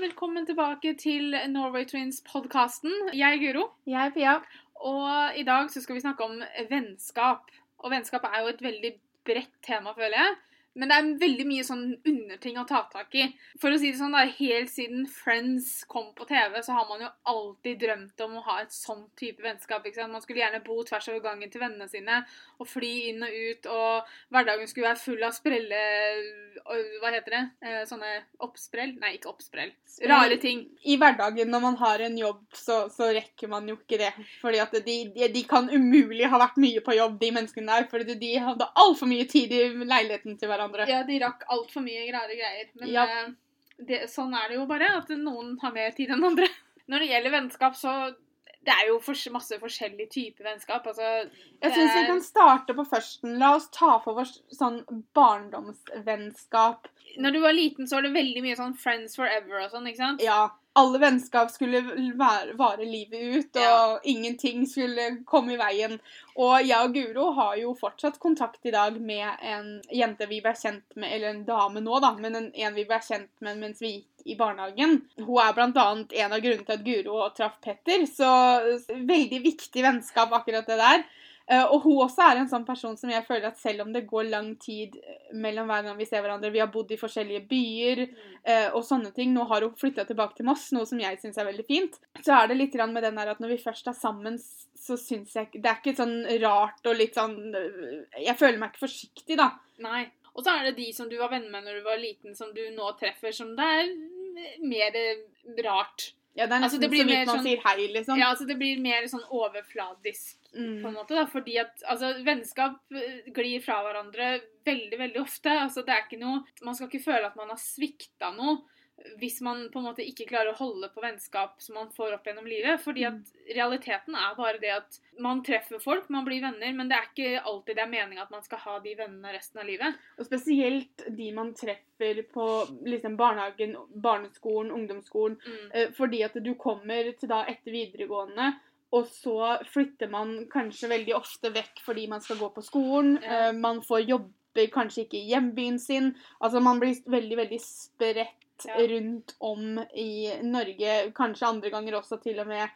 velkommen tilbake til Norway Twins-podkasten. Jeg er Guro, Jeg er Pia. og i dag så skal vi snakke om vennskap. Og vennskap er jo et veldig bredt tema, føler jeg. Men det er veldig mye sånn underting å ta tak i. For å si det sånn, da, Helt siden Friends kom på TV, så har man jo alltid drømt om å ha et sånn type vennskap. ikke sant? Man skulle gjerne bo tvers over gangen til vennene sine og fly inn og ut. Og hverdagen skulle være full av sprelle... Hva heter det? Eh, Sånne oppsprell? Nei, ikke oppsprell. Rare ting. I hverdagen når man har en jobb, så, så rekker man jo ikke det. Fordi at de, de, de kan umulig ha vært mye på jobb, de menneskene der. fordi de hadde altfor mye tid i leiligheten til hverandre. Ja, de rakk altfor mye rare greier. Men Ja. eh, det, sånn er det jo bare, at noen har mer tid enn andre. Når det gjelder vennskap, så Det er jo for, masse forskjellige typer vennskap. Altså, Jeg syns vi kan starte på førsten. La oss ta for oss sånn barndomsvennskap. Når du var liten, så var det veldig mye sånn friends forever og sånn, ikke sant? Ja. Alle vennskap skulle være, vare livet ut, og Ja. ingenting skulle komme i veien. Og jeg og Guro har jo fortsatt kontakt i dag med en jente vi ble kjent med, eller en dame nå, da, men en, en vi ble kjent med mens vi gikk i barnehagen. Hun er blant annet en av grunnene til at Guro traff Petter, så veldig viktig vennskap akkurat det der. Eh, og hun også er en sånn person som jeg føler at selv om det går lang tid mellom hver gang vi ser hverandre, vi har bodd i forskjellige byer, Mm. eh, og sånne ting. Nå har hun flytta tilbake til Moss, noe som jeg syns er veldig fint. Så er det litt med den der at når vi først er sammen, så syns jeg Det er ikke sånn rart og litt sånn Jeg føler meg ikke forsiktig, da. Nei. Og så er det de som du var venn med når du var liten, som du nå treffer, som det er mer rart. Ja, det er Altså, nesten det blir så vidt man sånn- sier hei, liksom. Ja, altså Det blir mer sånn overfladisk på en Mm. måte, da, fordi at altså, vennskap eh, glir fra hverandre veldig, veldig ofte. Altså, det er ikke noe, man skal ikke føle at man har svikta noe hvis man på en måte ikke klarer å holde på vennskap som man får opp gjennom livet. Fordi at realiteten er bare det at man treffer folk, man blir venner, men det er ikke alltid det er meninga at man skal ha de vennene resten av livet. Og spesielt de man treffer på liksom barnehagen, barneskolen, ungdomsskolen. Mm. Eh, Fordi at du kommer til da etter videregående, og så flytter man kanskje veldig ofte vekk fordi man skal gå på skolen. Ja. eh, Man får jobber kanskje ikke i hjembyen sin. Altså man blir veldig, veldig spredt Ja. rundt om i Norge. Kanskje andre ganger også til og med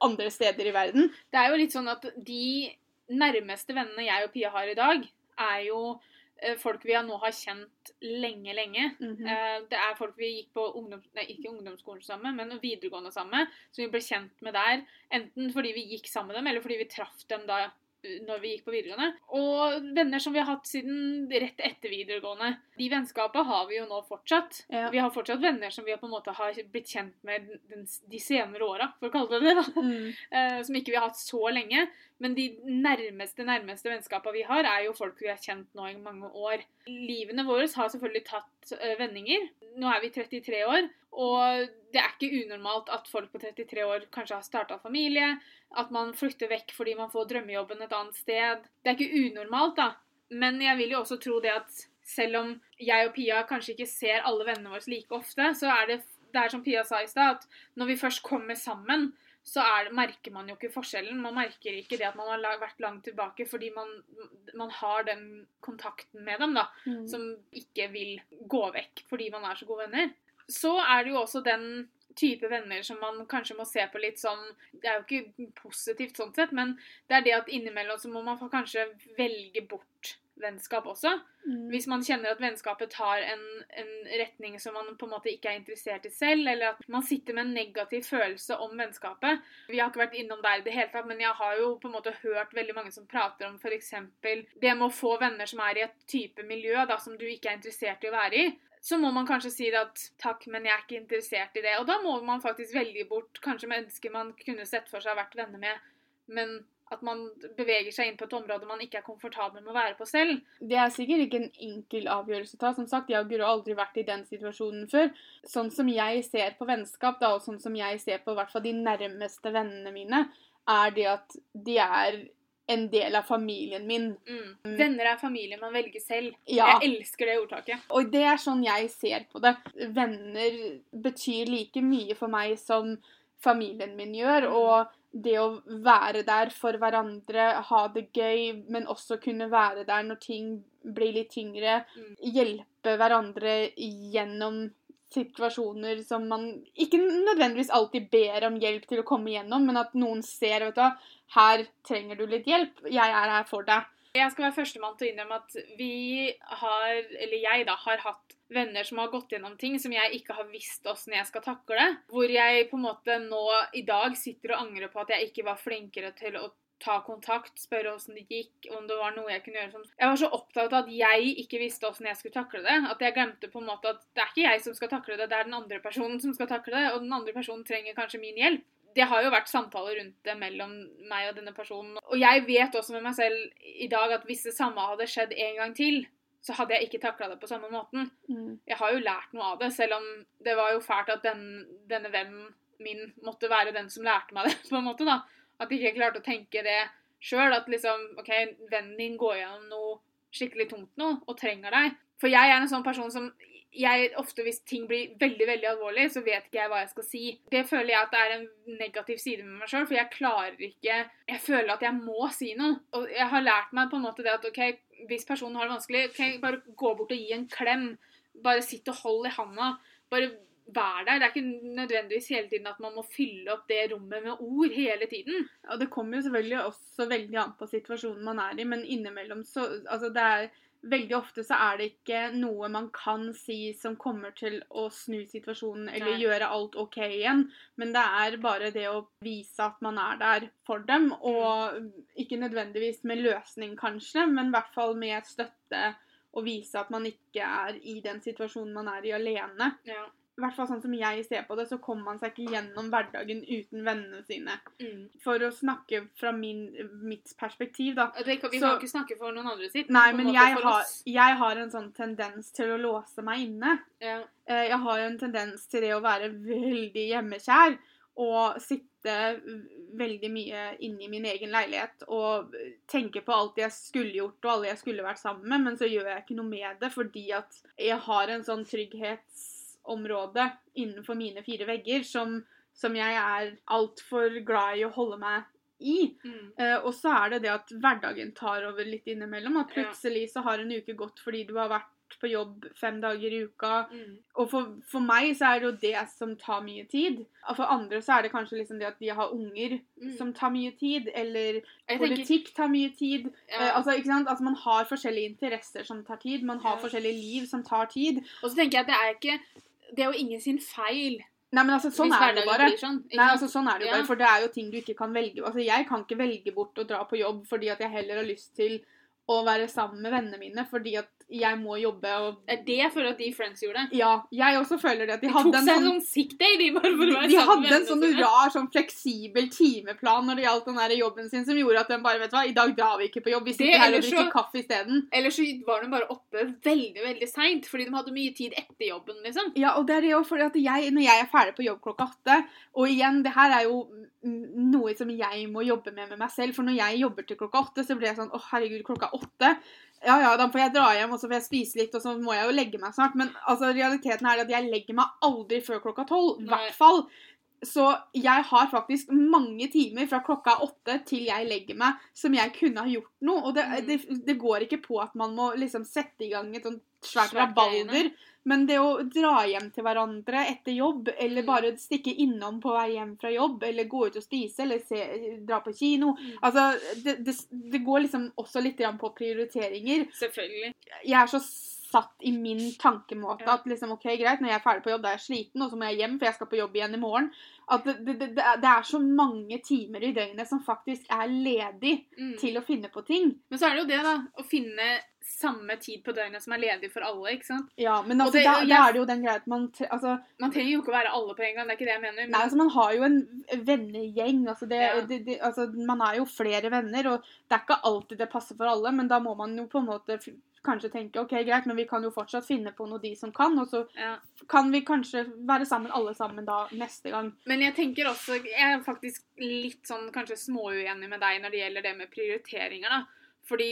andre steder i verden. Det er jo litt sånn at de nærmeste vennene jeg og Pia har i dag, er jo folk vi nå har kjent lenge, lenge. Mm -hmm. Det er folk vi gikk på ungdom, nei, ikke ungdomsskolen sammen, men videregående sammen, som vi ble kjent med der. Enten fordi vi gikk sammen med dem, eller fordi vi traff dem da uh, når vi gikk på videregående. Og venner som vi har hatt siden rett etter videregående. De vennskapene har vi jo nå fortsatt. Ja. Vi har fortsatt venner som vi på en måte har blitt kjent med den, de senere åra, for å kalle det det. da Mm. eh, som ikke vi har hatt så lenge. Men de nærmeste nærmeste vennskapene vi har, er jo folk vi har kjent nå i mange år. Livene våre har selvfølgelig tatt eh, vendinger. Nå er vi 33 år, og det er ikke unormalt at folk på 33 år kanskje har starta familie, at man flytter vekk fordi man får drømmejobben et annet sted. Det er ikke unormalt, da. Men jeg vil jo også tro det at selv om jeg og Pia kanskje ikke ser alle vennene våre like ofte, så er det, det er som Pia sa i stad, at når vi først kommer sammen, så er det, merker man jo ikke forskjellen. Man merker ikke det at man har vært langt tilbake, fordi man, man har den kontakten med dem, da, Mm. som ikke vil gå vekk fordi man er så gode venner. Så er det jo også den type venner som man kanskje må se på litt sånn Det er jo ikke positivt sånn sett, men det er det at innimellom så må man kanskje velge bort vennskap også. Mm. Hvis man kjenner at vennskapet tar en, en retning som man på en måte ikke er interessert i selv, eller at man sitter med en negativ følelse om vennskapet. Vi har ikke vært innom der i det hele tatt, men jeg har jo på en måte hørt veldig mange som prater om f.eks. det med å få venner som er i et type miljø da, som du ikke er interessert i å være i. Så må man kanskje si at takk, men jeg er ikke interessert i det. Og da må man faktisk velge bort kanskje mennesker man kunne sett for seg å vært venner med, men at man beveger seg inn på et område man ikke er komfortabel med å være på selv. Det er sikkert ikke en enkel avgjørelse å ta. Som sagt, Jeg og Guro har aldri vært i den situasjonen før. Sånn som jeg ser på vennskap, da, og sånn som jeg ser på i hvert fall de nærmeste vennene mine, er det at de er en del av familien min. Mm. Venner er familien man velger selv. Ja. Jeg elsker det ordtaket. Og det er sånn jeg ser på det. Venner betyr like mye for meg som familien min gjør. Mm. Og det å være der for hverandre, ha det gøy, men også kunne være der når ting blir litt tyngre. Mm. Hjelpe hverandre gjennom situasjoner som man ikke nødvendigvis alltid ber om hjelp til å komme gjennom, men at noen ser vet du, her trenger du litt hjelp, jeg er her for deg. Jeg skal være førstemann til å innrømme at vi har, eller jeg da, har hatt venner som har gått gjennom ting som jeg ikke har visst åssen jeg skal takle. Hvor jeg på en måte nå i dag sitter og angrer på at jeg ikke var flinkere til å ta kontakt, spørre åssen det gikk, om det var noe jeg kunne gjøre sånn. Jeg var så opptatt av at jeg ikke visste åssen jeg skulle takle det, at jeg glemte på en måte at det er ikke jeg som skal takle det, det er den andre personen som skal takle det, og den andre personen trenger kanskje min hjelp. Det har jo vært samtaler rundt det mellom meg og denne personen. Og jeg vet også med meg selv i dag at hvis det samme hadde skjedd en gang til, så hadde jeg ikke takla det på samme måten. Mm. Jeg har jo lært noe av det, selv om det var jo fælt at den, denne vennen min måtte være den som lærte meg det, på en måte, da. At jeg ikke klarte å tenke det sjøl. At liksom OK, vennen din går gjennom noe skikkelig tungt nå og trenger deg. For jeg er en sånn person som jeg ofte Hvis ting blir veldig veldig alvorlig, så vet ikke jeg hva jeg skal si. Det føler jeg at det er en negativ side med meg sjøl, for jeg klarer ikke Jeg føler at jeg må si noe. Og jeg har lært meg på en måte det at OK, hvis personen har det vanskelig, ok, bare gå bort og gi en klem. Bare sitt og hold i handa. Bare vær der. Det er ikke nødvendigvis hele tiden at man må fylle opp det rommet med ord hele tiden. Og det kommer jo selvfølgelig også veldig an på situasjonen man er i, men innimellom så Altså, det er Veldig ofte så er det ikke noe man kan si som kommer til å snu situasjonen eller Nei. gjøre alt OK igjen, men det er bare det å vise at man er der for dem, og ikke nødvendigvis med løsning, kanskje, men i hvert fall med støtte og vise at man ikke er i den situasjonen man er i alene. Ja. I hvert fall sånn som jeg ser på det, så kommer man seg ikke gjennom hverdagen uten vennene sine. Mm. For å snakke fra min, mitt perspektiv, da. Det, kan- vi Så- kan ikke snakke for noen andre sitt. Nei, men jeg har, jeg har en sånn tendens til å låse meg inne. Ja. Eh, Jeg har en tendens til det å være veldig hjemmekjær og sitte veldig mye inne i min egen leilighet og tenke på alt jeg skulle gjort og alle jeg skulle vært sammen med, men så gjør jeg ikke noe med det fordi at jeg har en sånn trygghetsområde innenfor mine fire vegger som, som jeg er altfor glad i å holde meg i. Mm. Uh, og så er det det at hverdagen tar over litt innimellom. At plutselig så har en uke gått fordi du har vært på jobb fem dager i uka. Mm. Og for, for meg så er det jo det som tar mye tid. Og for andre så er det kanskje liksom det at de har unger Mm. som tar mye tid. Eller Jeg tenker, politikk tar mye tid. ja. Uh, altså, ikke sant? Altså, man har forskjellige interesser som tar tid. Man har Ja. forskjellige liv som tar tid. Og så tenker jeg at det er ikke Det er jo ingen sin feil Nei, men altså, sånn er det jo bare. sånn. Nei, altså sånn er det jo Ja. bare, for det er jo ting du ikke kan velge. Altså, Jeg kan ikke velge bort å dra på jobb fordi at jeg heller har lyst til å være sammen med vennene mine, fordi at jeg må jobbe og Det er det jeg føler at de Friends gjorde. Ja, jeg også føler det. At de, De hadde tok en seg sånn sånn sick day, de, bare for å de, være de sammen hadde en sånn rar, sånn fleksibel timeplan når det gjaldt den der jobben sin, som gjorde at de bare Vet du hva, i dag drar vi ikke på jobb, vi sitter her og drikker kaffe isteden. Eller så var de bare oppe veldig veldig seint fordi de hadde mye tid etter jobben. liksom. Ja, og det er det jo fordi at jeg, når jeg er ferdig på jobb klokka åtte Og igjen, det her er jo noe som jeg må jobbe med med meg selv. For når jeg jobber til klokka åtte, så blir jeg sånn Å, herregud, klokka åtte. Ja ja, da får jeg dra hjem, og så får jeg spise litt, og så må jeg jo legge meg snart. Men altså, realiteten er at jeg legger meg aldri før klokka tolv. I hvert fall. Så jeg har faktisk mange timer fra klokka åtte til jeg legger meg som jeg kunne ha gjort noe. Og det, Mm. det, det går ikke på at man må liksom sette i gang et sånt svært rabalder. Men det å dra hjem til hverandre etter jobb, eller Mm. bare stikke innom på vei hjem fra jobb, eller gå ut og spise, eller se, dra på kino Mm. Altså, det, det, det går liksom også litt på prioriteringer. Selvfølgelig. Jeg er så satt i min tankemåte at liksom, ok, greit, når jeg er ferdig på jobb, da er jeg sliten, og så må jeg hjem, for jeg skal på jobb igjen i morgen. At det, det, det, det er- så mange timer i døgnet som faktisk er ledig Mm. til å finne på ting. Men så er det jo det, da. Å finne samme tid på døgnet som er ledig for alle. ikke sant? Ja, men altså, det- da, og da er det jo den greia at man altså, Man trenger jo ikke å være alle på en gang. det er ikke det jeg mener. Nei, altså Man har jo en vennegjeng. Altså det, Ja. det, det, altså man er jo flere venner, og det er ikke alltid det passer for alle, men da må man jo på en måte kanskje tenke ok, greit, men vi kan jo fortsatt finne på noe de som kan, og så ja. kan vi kanskje være sammen alle sammen da neste gang. Men jeg tenker også Jeg er faktisk litt sånn kanskje småuenig med deg når det gjelder det med prioriteringer. da. Fordi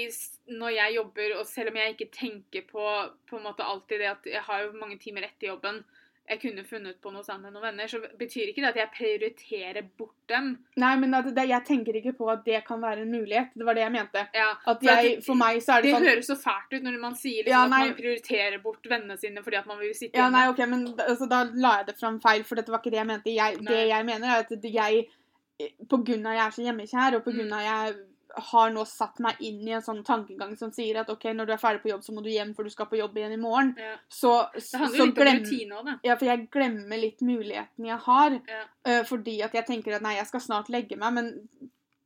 når jeg jobber, og selv om jeg ikke tenker på på en måte alltid det at jeg har jo mange timer etter jobben jeg kunne funnet på noe sammen med noen venner, så betyr ikke det at jeg prioriterer bort dem. Nei, men det, jeg tenker ikke på at det kan være en mulighet. Det var det jeg mente. Ja, for jeg, for meg så er det, det sånn høres så fælt ut når man sier liksom Ja, at man prioriterer bort vennene sine fordi at man vil sitte Ja, hjemme. nei, ok, men altså, da la jeg det fram feil, for dette var ikke det jeg mente. Jeg, det jeg mener, er at jeg På grunn av jeg er så hjemmekjær, og på grunn Mm. av jeg har nå satt meg inn i en sånn tankegang som sier at ok, når du er ferdig på jobb, så må du hjem, for du skal på jobb igjen i morgen. Ja. Så, Det handler så litt om glem- rutine òg, da. Ja, for jeg glemmer litt muligheten jeg har. Ja. Uh, fordi at jeg tenker at nei, jeg skal snart legge meg, men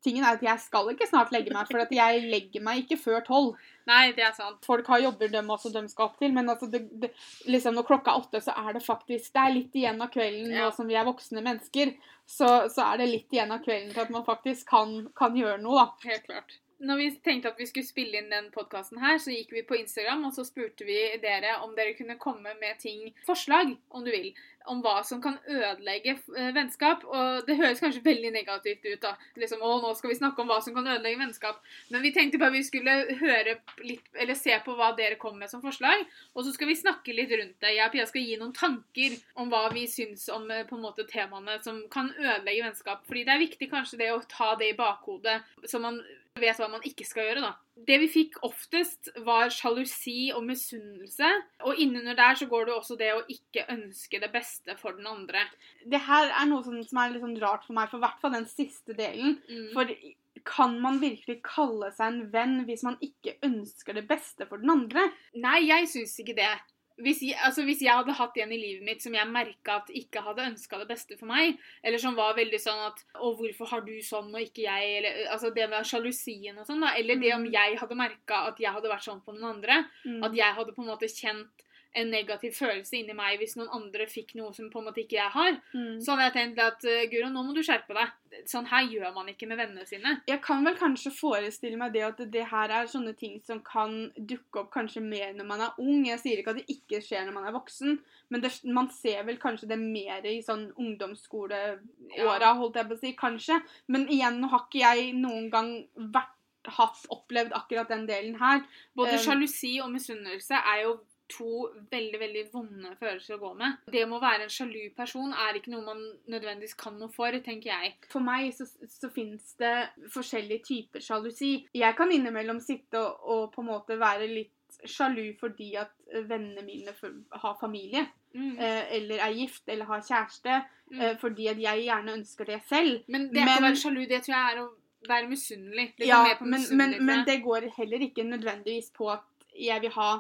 tingen er at jeg skal ikke snart legge meg, for at jeg legger meg ikke før tolv. Nei, det er sant. Folk har jobber de også de skal opp til, men altså det, det, liksom når klokka er åtte, så er det faktisk Det er litt igjen av kvelden Ja. nå som vi er voksne mennesker. Så, så er det litt igjen av kvelden til at man faktisk kan, kan gjøre noe, da. Helt klart. Når vi tenkte at vi skulle spille inn den podkasten her, så gikk vi på Instagram, og så spurte vi dere om dere kunne komme med ting Forslag, om du vil. Om hva som kan ødelegge eh, vennskap. Og det høres kanskje veldig negativt ut, da. Liksom, å, nå skal vi snakke om hva som kan ødelegge vennskap. Men vi tenkte bare vi skulle høre litt, eller se på hva dere kom med som forslag. Og så skal vi snakke litt rundt det. Jeg og Pia skal gi noen tanker om hva vi syns om eh, på en måte temaene som kan ødelegge vennskap. Fordi det er viktig kanskje det å ta det i bakhodet, så man vet hva man ikke skal gjøre, da. Det vi fikk oftest, var sjalusi og misunnelse. Og innunder der så går det også det å ikke ønske det beste for den andre. Det her er noe som er litt sånn rart for meg, for i hvert fall den siste delen. Mm. For kan man virkelig kalle seg en venn hvis man ikke ønsker det beste for den andre? Nei, jeg syns ikke det. Hvis jeg, altså hvis jeg hadde hatt en i livet mitt som jeg merka at ikke hadde ønska det beste for meg, eller som var veldig sånn at 'Å, hvorfor har du sånn og ikke jeg?' Eller altså det med sjalusien og sånn, da. Eller det om Mm. jeg hadde merka at jeg hadde vært sånn på noen andre. Mm. At jeg hadde på en måte kjent en negativ følelse inni meg hvis noen andre fikk noe som på en måte ikke jeg har. Mm. Så hadde jeg tenkt at eh, Guro, nå må du skjerpe deg. Sånn her gjør man ikke med vennene sine. Jeg kan vel kanskje forestille meg det at det her er sånne ting som kan dukke opp kanskje mer når man er ung. Jeg sier ikke at det ikke skjer når man er voksen, men det, man ser vel kanskje det mer i sånn ungdomsskoleåra, holdt jeg på å si. Kanskje. Men igjen, nå har ikke jeg noen gang vært, hatt, opplevd akkurat den delen her. Både Um, sjalusi og misunnelse er jo to veldig veldig vonde følelser å gå med. Det å være en sjalu person er ikke noe man nødvendigvis kan noe for, tenker jeg. For meg så, så finnes det forskjellige typer sjalusi. Jeg kan innimellom sitte og, og på en måte være litt sjalu fordi at vennene mine har familie, Mm. eh, eller er gift, eller har kjæreste, Mm. eh, fordi at jeg gjerne ønsker det selv. Men det er ikke å være sjalu, det tror jeg er å være misunnelig. Det Ja, men, men, men det går heller ikke nødvendigvis på at jeg vil ha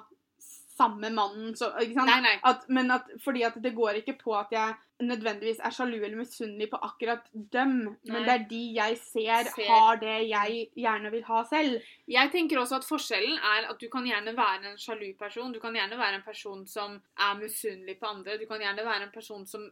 samme mannen, så? Nei, nei. At, men at, fordi at det går ikke på at jeg nødvendigvis er sjalu eller misunnelig på akkurat dem, Nei. men det er de jeg ser, Ser. har det jeg gjerne vil ha selv. Jeg tenker også at forskjellen er at du kan gjerne være en sjalu person. Du kan gjerne være en person som er misunnelig på andre. Du kan gjerne være en person som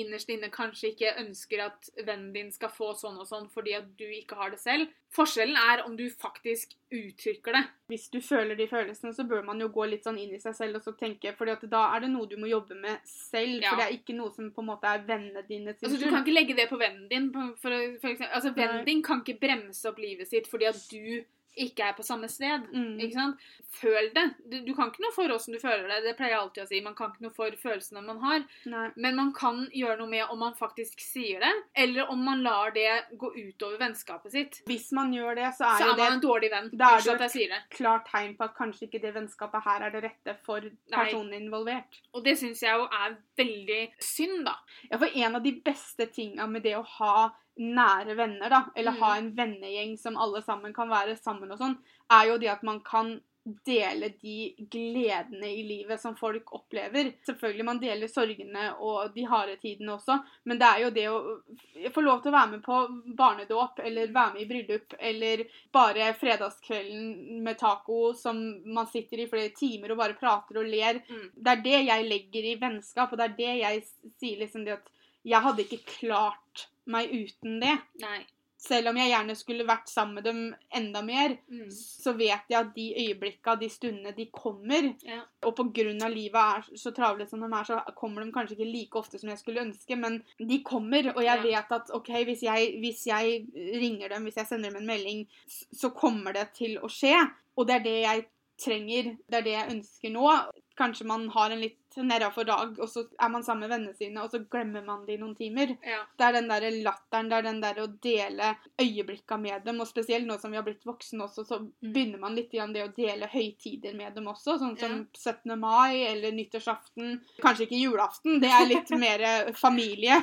innerst inne kanskje ikke ønsker at vennen din skal få sånn og sånn fordi at du ikke har det selv. Forskjellen er om du faktisk uttrykker det. Hvis du føler de følelsene, så bør man jo gå litt sånn inn i seg selv og så tenke, fordi da er det noe du må jobbe med selv, Ja. for det er ikke noe som på en måte er vennene dine sin Altså, du kan ikke legge det på vennen din. For, for eksempel, altså, vennen din kan ikke bremse opp livet sitt fordi at du ikke er på samme sted. Mm. Ikke sant? Føl det. Du, du kan ikke noe for åssen du føler det. Det pleier jeg alltid å si. Man kan ikke noe for følelsene man har. Nei. Men man kan gjøre noe med om man faktisk sier det, eller om man lar det gå utover vennskapet sitt. Hvis man gjør det, så er Så er det man en dårlig venn. Da er det jo det. klart tegn på at kanskje ikke det vennskapet her er det rette for personen involvert. Og det syns jeg jo er veldig synd, da. Ja, for en av de beste tinga med det å ha nære venner, da, eller Mm. ha en vennegjeng som alle sammen kan være sammen og sånn, er jo det at man kan dele de gledene i livet som folk opplever. Selvfølgelig man deler sorgene og de harde tidene også, men det er jo det å få lov til å være med på barnedåp, eller være med i bryllup, eller bare fredagskvelden med taco som man sitter i flere timer og bare prater og ler. Mm. Det er det jeg legger i vennskap, og det er det jeg sier liksom det at jeg hadde ikke klart meg uten det. Nei. Selv om jeg gjerne skulle vært sammen med dem enda mer, Mm. så vet jeg at de øyeblikka, de stundene, de kommer. Ja. Og av livet er så travle som de er, så kommer de kanskje ikke like ofte som jeg skulle ønske, men de kommer. Og jeg Ja. vet at OK, hvis jeg, hvis jeg ringer dem, hvis jeg sender dem en melding, så kommer det til å skje. Og det er det jeg trenger. Det er det jeg ønsker nå. Kanskje man har en litt nedafor dag, og så er man sammen med vennene sine, og så glemmer man det i noen timer. Ja. Det er den der latteren, det er den der å dele øyeblikka med dem, og spesielt nå som vi har blitt voksne også, så begynner man litt igjen det å dele høytider med dem også, sånn som 17. mai eller nyttårsaften. Kanskje ikke julaften, det er litt mer familie.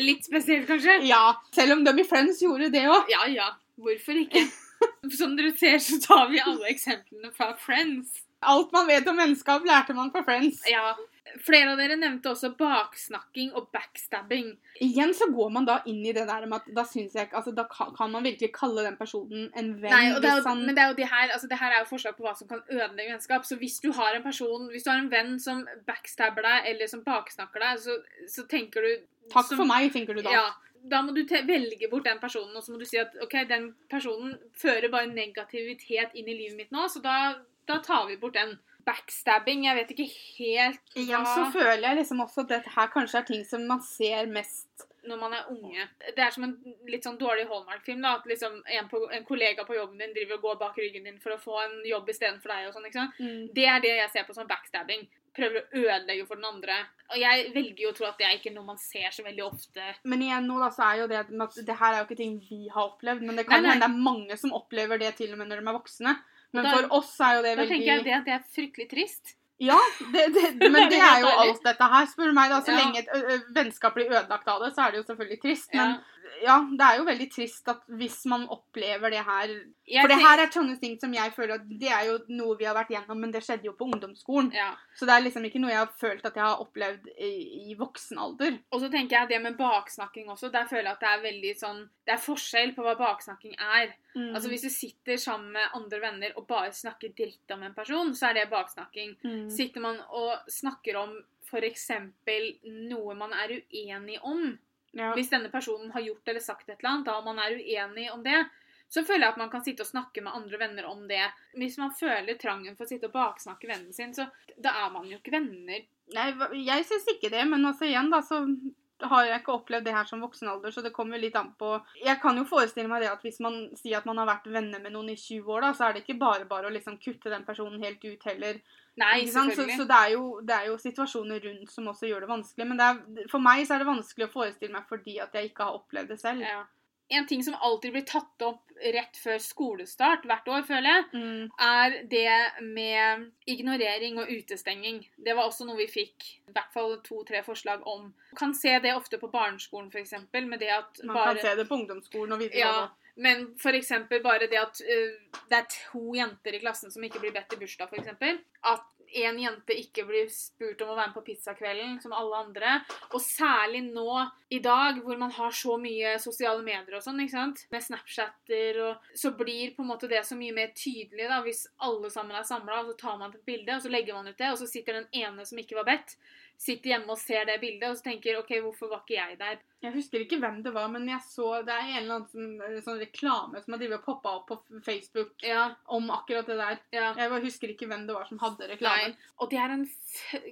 Litt spesielt, kanskje? Ja, selv om de i Friends gjorde det òg. Ja, ja. Hvorfor ikke? Som dere ser, så tar vi alle eksemplene fra Friends. Alt man vet om vennskap, lærte man på Friends. Ja. Flere av dere nevnte også baksnakking og backstabbing. Igjen så går man da inn i det der med at da syns jeg ikke Altså, da kan, man virkelig kalle den personen en venn Nei, det jo, han men det er jo de her, altså det her er jo forslag på hva som kan ødelegge vennskap. Så hvis du har en person, hvis du har en venn som backstabber deg, eller som baksnakker deg, så, så tenker du Takk som- for meg, tenker du da. Ja. Da må du velge bort den personen, og så må du si at OK, den personen fører bare negativitet inn i livet mitt nå, så da, da tar vi bort den. Backstabbing, jeg vet ikke helt Igjen så føler jeg liksom også at dette her kanskje er ting som man ser mest når man er unge. Det er som en litt sånn dårlig Hallmark-film. da, At liksom en, på, en kollega på jobben din driver og går bak ryggen din for å få en jobb istedenfor deg. og sånn, ikke sant? Det er det jeg ser på som backstabbing. Prøver å ødelegge for den andre. Og jeg velger jo å tro at det er ikke noe man ser så veldig ofte. Men igjen nå da, så er jo det at det her er jo ikke ting vi har opplevd, men det kan Nei, nei. hende det er mange som opplever det til og med når de er voksne. Men Da- for oss er jo det Da veldig tenker jeg det at det er fryktelig trist. Ja, det, det, men det er jo alt dette her, spør du meg. da. Så Ja. lenge et vennskap blir ødelagt av det, så er det jo selvfølgelig trist. Men Ja. det er jo veldig trist at hvis man opplever det her Jeg For det her er sånne ting som jeg føler at det er jo noe vi har vært gjennom, men det skjedde jo på ungdomsskolen. ja. Så det er liksom ikke noe jeg har følt at jeg har opplevd i, i voksen alder. Og så tenker jeg det med baksnakking også. Der føler jeg at det er veldig sånn Det er forskjell på hva baksnakking er. Mm. Altså Hvis du sitter sammen med andre venner og bare snakker dritt om en person, så er det baksnakking. Mm. Sitter man og snakker om f.eks. noe man er uenig om, ja. hvis denne personen har gjort eller sagt et eller annet, da man er uenig om det, så føler jeg at man kan sitte og snakke med andre venner om det. Hvis man føler trangen for å sitte og baksnakke vennen sin, så da er man jo ikke venner. Nei, jeg syns ikke det, men altså igjen, da, så har jeg ikke opplevd det her som voksen alder, så det kommer jo litt an på Jeg kan jo forestille meg det at hvis man sier at man har vært venner med noen i 20 år, da, så er det ikke bare bare å liksom kutte den personen helt ut heller. Nei? Så, så det, er jo, det er jo situasjoner rundt som også gjør det vanskelig. Men det er, for meg så er det vanskelig å forestille meg fordi at jeg ikke har opplevd det selv. Ja. En ting som alltid blir tatt opp rett før skolestart hvert år, føler jeg, Mm. er det med ignorering og utestenging. Det var også noe vi fikk i hvert fall to-tre forslag om. Man Kan se det ofte på barneskolen, f.eks. Med det at Man bare kan se det på ungdomsskolen og ja, videregående. men f.eks. bare det at uh, det er to jenter i klassen som ikke blir bedt i bursdag, f.eks. At en jente ikke blir spurt om å være med på pizzakvelden, som alle andre. Og særlig nå i dag, hvor man har så mye sosiale medier og sånn, ikke sant? med Snapchatter og Så blir på en måte det så mye mer tydelig da, hvis alle sammen er samla, og så tar man et bilde, og så legger man ut det, og så sitter den ene som ikke var bedt, sitter hjemme og ser det bildet, og så tenker OK, hvorfor var ikke jeg der? Jeg husker ikke hvem det var, men jeg så det er en eller annen sånn, sånn reklame som har poppa opp på Facebook Ja, om akkurat det der. ja. Jeg bare husker ikke hvem det var som hadde Nei. reklamen. Og det er en,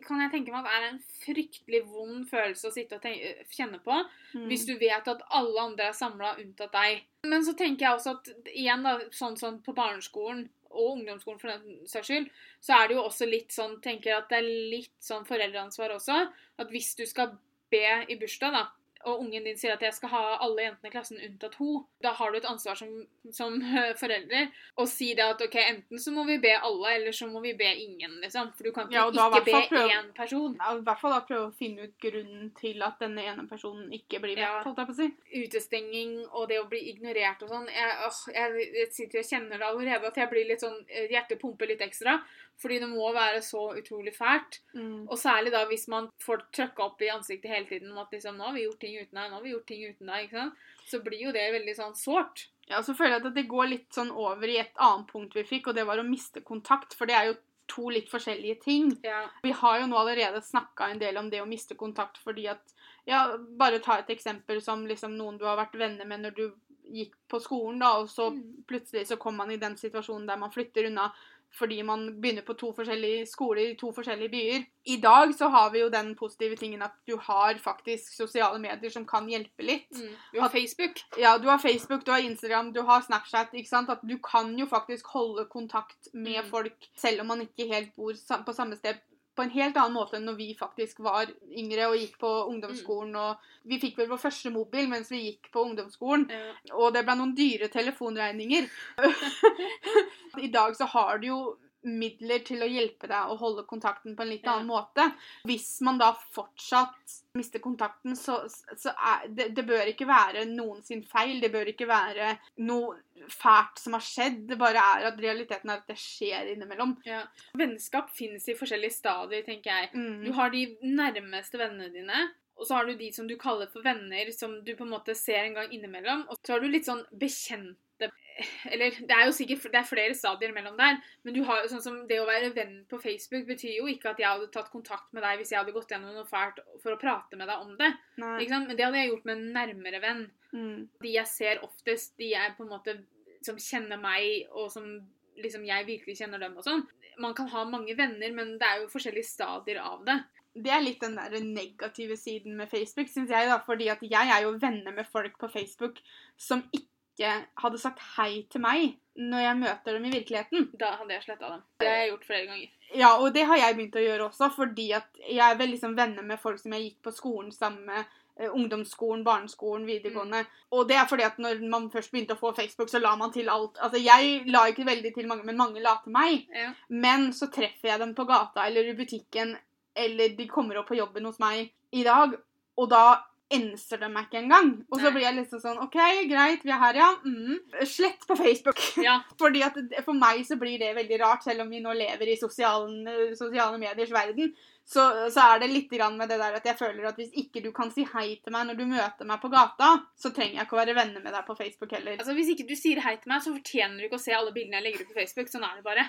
kan jeg tenke meg at er en fryktelig vond følelse å sitte og tenke, kjenne på, Mm. hvis du vet at alle andre er samla unntatt deg. Men så tenker jeg også at igjen, da, sånn som på barneskolen og ungdomsskolen for den saks skyld, så er det jo også litt sånn, tenker at det er litt sånn foreldreansvar også, at hvis du skal be i bursdag, da, og ungen din sier at jeg skal ha alle jentene i klassen unntatt ho, da har du et ansvar som, som eh, forelder å si det at ok, enten så må vi be alle, eller så må vi be ingen, liksom. For du kan ikke Ja, da ikke be prøve- én person. Ja, I hvert fall da prøve å finne ut grunnen til at denne ene personen ikke blir bedt, Ja. holdt jeg på å si. Utestenging og det å bli ignorert og sånn. Jeg, åh, jeg, jeg sitter og kjenner det allerede, at jeg blir litt sånn eh, Hjertet pumper litt ekstra. Fordi det må være så utrolig fælt. Mm. Og særlig da hvis man får trøkka opp i ansiktet hele tiden om at liksom, nå har vi gjort ting uten deg, nå har vi gjort ting uten deg. ikke sant? Så blir jo det veldig sånn sårt. Ja, så føler jeg at det går litt sånn over i et annet punkt vi fikk, og det var å miste kontakt, for det er jo to litt forskjellige ting. Ja. Vi har jo nå allerede snakka en del om det å miste kontakt fordi at Ja, bare ta et eksempel som liksom noen du har vært venner med når du gikk på skolen, da, og så Mm. plutselig så kommer man i den situasjonen der man flytter unna fordi man begynner på to forskjellige skoler i to forskjellige byer. I dag så har vi jo den positive tingen at du har faktisk sosiale medier som kan hjelpe litt. Mm. Du har Facebook. Ja, du har Facebook, du har Instagram, du har Snapchat, ikke sant? At du kan jo faktisk holde kontakt med Mm. folk selv om man ikke helt bor på samme sted på en helt annen måte enn når vi faktisk var yngre og gikk på ungdomsskolen. Og vi fikk vel vår første mobil mens vi gikk på ungdomsskolen. Ja. Og det ble noen dyre telefonregninger. I dag så har du jo midler til å hjelpe deg å holde kontakten på en litt Ja. annen måte. Hvis man da fortsatt mister kontakten, så, så er det, det bør ikke være noen sin feil. Det bør ikke være noe fælt som har skjedd. Det bare er at realiteten er at det skjer innimellom. Ja. Vennskap finnes i forskjellige stadier, tenker jeg. Mm. Du har de nærmeste vennene dine, og så har du de som du kaller for venner, som du på en måte ser en gang innimellom. Og så har du litt sånn bekjente Eller det er jo sikkert det er flere stadier mellom der, men du har jo sånn som det å være venn på Facebook betyr jo ikke at jeg hadde tatt kontakt med deg hvis jeg hadde gått gjennom noe fælt for å prate med deg om det. Men det hadde jeg gjort med en nærmere venn. Mm. De jeg ser oftest, de jeg på en måte som kjenner meg, og som liksom jeg virkelig kjenner dem og sånn. Man kan ha mange venner, men det er jo forskjellige stadier av det. Det er litt den der negative siden med Facebook, syns jeg. da, fordi at jeg er jo venner med folk på Facebook som ikke hadde sagt hei til meg når jeg møter dem i virkeligheten. Da hadde jeg sletta dem. Det har jeg gjort flere ganger. Ja, og det har jeg begynt å gjøre også, fordi at jeg er vel liksom venner med folk som jeg gikk på skolen sammen med. eh, Ungdomsskolen, barneskolen, videregående. Og det er fordi at når man først begynte å få Facebook, så la man til alt. Altså, Jeg la ikke veldig til mange, men mange la til meg. Ja. Men så treffer jeg dem på gata eller i butikken, eller de kommer opp på jobben hos meg i dag, og da enser de meg ikke engang. Og så blir jeg liksom sånn OK, greit, vi er her, ja. Mm. Slett på Facebook. ja. Fordi at For meg så blir det veldig rart, selv om vi nå lever i sosiale, sosiale mediers verden. Så, så er det litt grann med det der at jeg føler at hvis ikke du kan si hei til meg når du møter meg på gata, så trenger jeg ikke å være venner med deg på Facebook heller. Altså, Hvis ikke du sier hei til meg, så fortjener du ikke å se alle bildene jeg legger ut på Facebook. Sånn er det bare.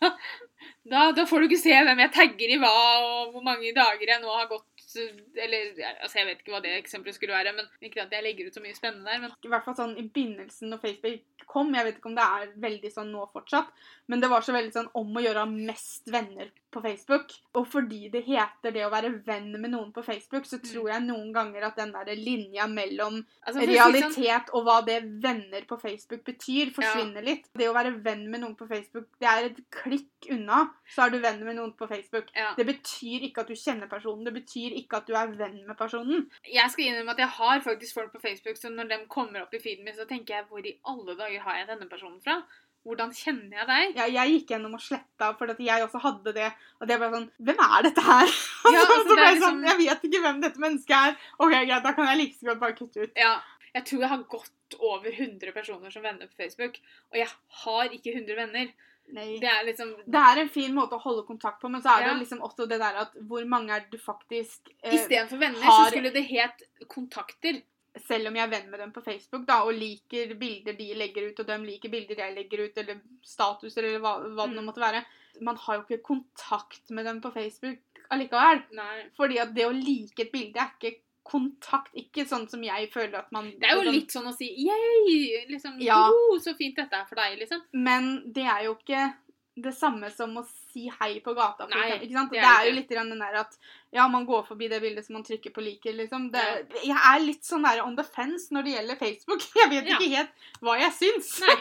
da, da, da får du ikke se hvem jeg tagger i hva, og hvor mange dager jeg nå har gått Eller altså, jeg vet ikke hva det eksempelet skulle være, men ikke at jeg legger ut så mye spennende der. men I hvert fall sånn i begynnelsen når Facebook kom, jeg vet ikke om det er veldig sånn nå fortsatt, men det var så veldig sånn om å gjøre mest venner på Facebook. Og fordi det heter det å være venn med noen på Facebook, så tror jeg noen ganger at den der linja mellom altså, realitet og hva det venner på Facebook betyr, forsvinner litt. Det å være venn med noen på Facebook, det er et klikk unna, så er du venn med noen på Facebook. ja. Det betyr ikke at du kjenner personen, det betyr ikke at du er venn med personen. Jeg skal innrømme at jeg har faktisk folk på Facebook så når de kommer opp i feeden min, så tenker jeg hvor i alle dager har jeg denne personen fra? Hvordan kjenner jeg deg? Ja, jeg gikk gjennom og sletta, for at jeg også hadde det. Og det ble sånn Hvem er dette her? Ja, så altså, det ble jeg sånn liksom- Jeg vet ikke hvem dette mennesket er. OK, greit, da kan jeg like så godt bare kutte ut. Ja, jeg tror jeg har gått over 100 personer som venner på Facebook, og jeg har ikke 100 venner. Nei. Det er liksom Det er en fin måte å holde kontakt på, men så er Ja. det liksom også det der at hvor mange er det du faktisk eh, Istedenfor venner har- så skulle det het kontakter. Selv om jeg er venn med dem på Facebook da, og liker bilder de legger ut, og de liker bilder jeg legger ut, eller statuser, eller hva, hva det nå Mm. måtte være Man har jo ikke kontakt med dem på Facebook allikevel. Nei. Fordi at det å like et bilde er ikke kontakt. Ikke sånn som jeg føler at man Det er jo sånn- litt sånn å si yay! Liksom, Ja. «Oh, så fint dette er for deg, liksom. Men det er jo ikke det samme som å si hei på gata. For Nei, det Det er er, jo litt den der at ja, man går forbi det bildet som man trykker på liker, liksom. Det, Jeg er litt sånn der on the fence når det gjelder Facebook. Jeg vet Ja. ikke helt hva jeg syns. Nei.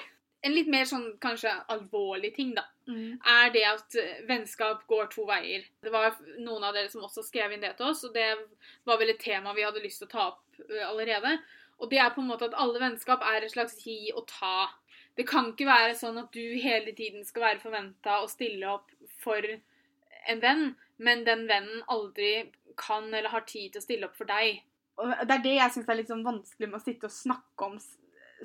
En litt mer sånn kanskje alvorlig ting, da. Mm. er det at eh, vennskap går to veier. Det var noen av dere som også skrev inn det til oss, og det var vel et tema vi hadde lyst til å ta opp eh, allerede. Og det er på en måte at alle vennskap er et slags gi og ta. Det kan ikke være sånn at du hele tiden skal være forventa å stille opp for en venn, men den vennen aldri kan eller har tid til å stille opp for deg. Og det er det jeg syns er litt sånn vanskelig med å sitte og snakke om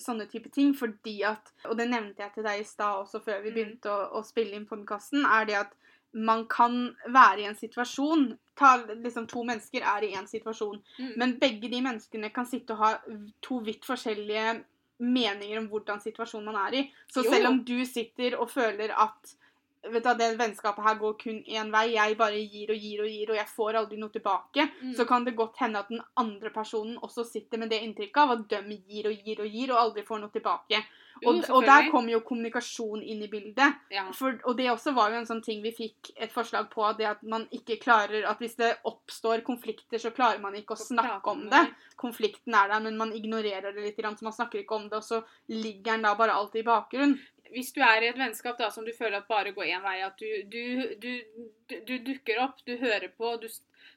sånne type ting, fordi at Og det nevnte jeg til deg i stad også, før vi Mm. begynte å, å spille inn podkasten, er det at man kan være i en situasjon ta, liksom To mennesker er i en situasjon, Mm. men begge de menneskene kan sitte og ha to vidt forskjellige meninger om hvordan situasjonen man er i. Så Jo. selv om du sitter og føler at vet du, det vennskapet her går kun én vei, jeg bare gir og gir og gir, og jeg får aldri noe tilbake, Mm. så kan det godt hende at den andre personen også sitter med det inntrykket av at de gir og gir og gir, og aldri får noe tilbake. Jo, Og, og der kom jo kommunikasjon inn i bildet. ja. For, og det også var jo en sånn ting vi fikk et forslag på, det at man ikke klarer At hvis det oppstår konflikter, så klarer man ikke å snakke om det. Konflikten er der, men man ignorerer det litt, så man snakker ikke om det, og så ligger den da bare alltid i bakgrunnen. hvis du er i et vennskap da, som du føler at bare går én vei, at du, du, du, du, du dukker opp, du hører på, du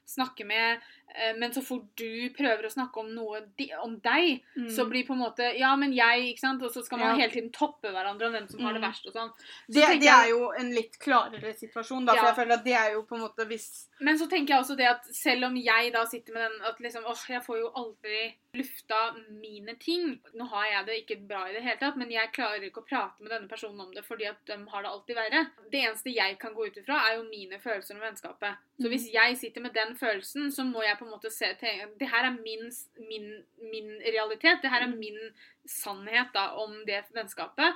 snakker med, eh, men så fort du prøver å snakke om noe de, om deg, Mm. så blir på en måte Ja, men jeg, ikke sant? Og så skal man Ja. hele tiden toppe hverandre om hvem som har det Mm. verst og sånn. Så det, det er jo en litt klarere situasjon, da. For Ja. jeg føler at det er jo på en måte hvis Men så tenker jeg også det at selv om jeg da sitter med den at liksom åh, jeg får jo aldri lufta mine ting. Nå har jeg det ikke bra i det hele tatt, men jeg klarer ikke å prate med denne personen om det fordi at de har det alltid verre. Det eneste jeg kan gå ut ifra, er jo mine følelser om vennskapet. Så Mhm. hvis jeg sitter med den følelsen, så må jeg på en måte se til Det her er min, min, min realitet. Det her er min sannhet da om det vennskapet.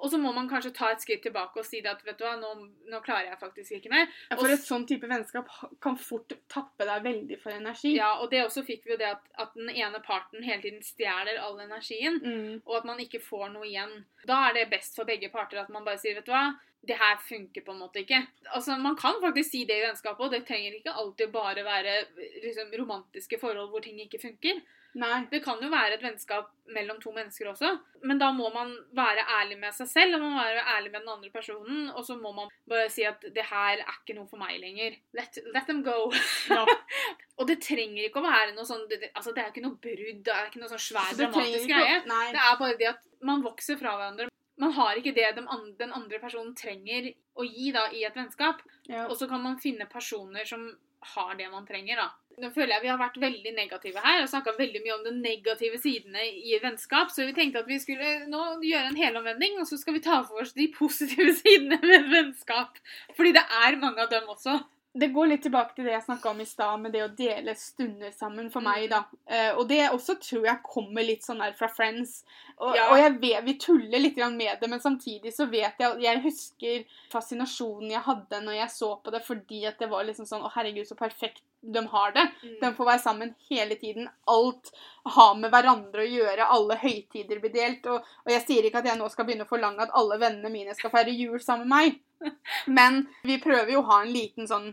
Og så må man kanskje ta et skritt tilbake og si det at vet du hva, nå, nå klarer jeg faktisk ikke mer. ja, For et sånn type vennskap kan fort tappe deg veldig for energi. Ja, og det også fikk vi jo det at, at den ene parten hele tiden stjeler all energien, Mm. og at man ikke får noe igjen. Da er det best for begge parter at man bare sier, vet du hva, det her funker på en måte ikke. Altså, Man kan faktisk si det i vennskapet, og det trenger ikke alltid bare være liksom, romantiske forhold hvor ting ikke funker. Nei. Det kan jo være et vennskap mellom to mennesker også, men da må man være ærlig med seg selv, og man må være ærlig med den andre personen, og så må man bare si at det her er ikke noe for meg lenger. Let, let them go. Ja. og det trenger ikke å være noe sånn det, det- altså det er ikke noe brudd, det er ikke noe sånn svær, dramatisk greie. Det er bare det at man vokser fra hverandre. Man har ikke det den andre, den andre personen trenger å gi da i et vennskap. Ja. Og så kan man finne personer som har det man trenger, da. Nå føler jeg vi har vært veldig negative her og snakka veldig mye om de negative sidene i vennskap, så vi tenkte at vi skulle nå gjøre en helomvending, og så skal vi ta for oss de positive sidene ved vennskap. Fordi det er mange av dem også. Det går litt tilbake til det jeg snakka om i stad, med det å dele stunder sammen for meg, da. Eh, og det også tror jeg kommer litt sånn der fra Friends. Og, Ja. og jeg vet, vi tuller litt med det, men samtidig så vet jeg Jeg husker fascinasjonen jeg hadde når jeg så på det, fordi at det var liksom sånn Å, herregud, så perfekt de har det. De får være sammen hele tiden. Alt har med hverandre å gjøre. Alle høytider blir delt. Og, og jeg sier ikke at jeg nå skal begynne å forlange at alle vennene mine skal feire jul sammen med meg. Men vi prøver jo å ha en liten sånn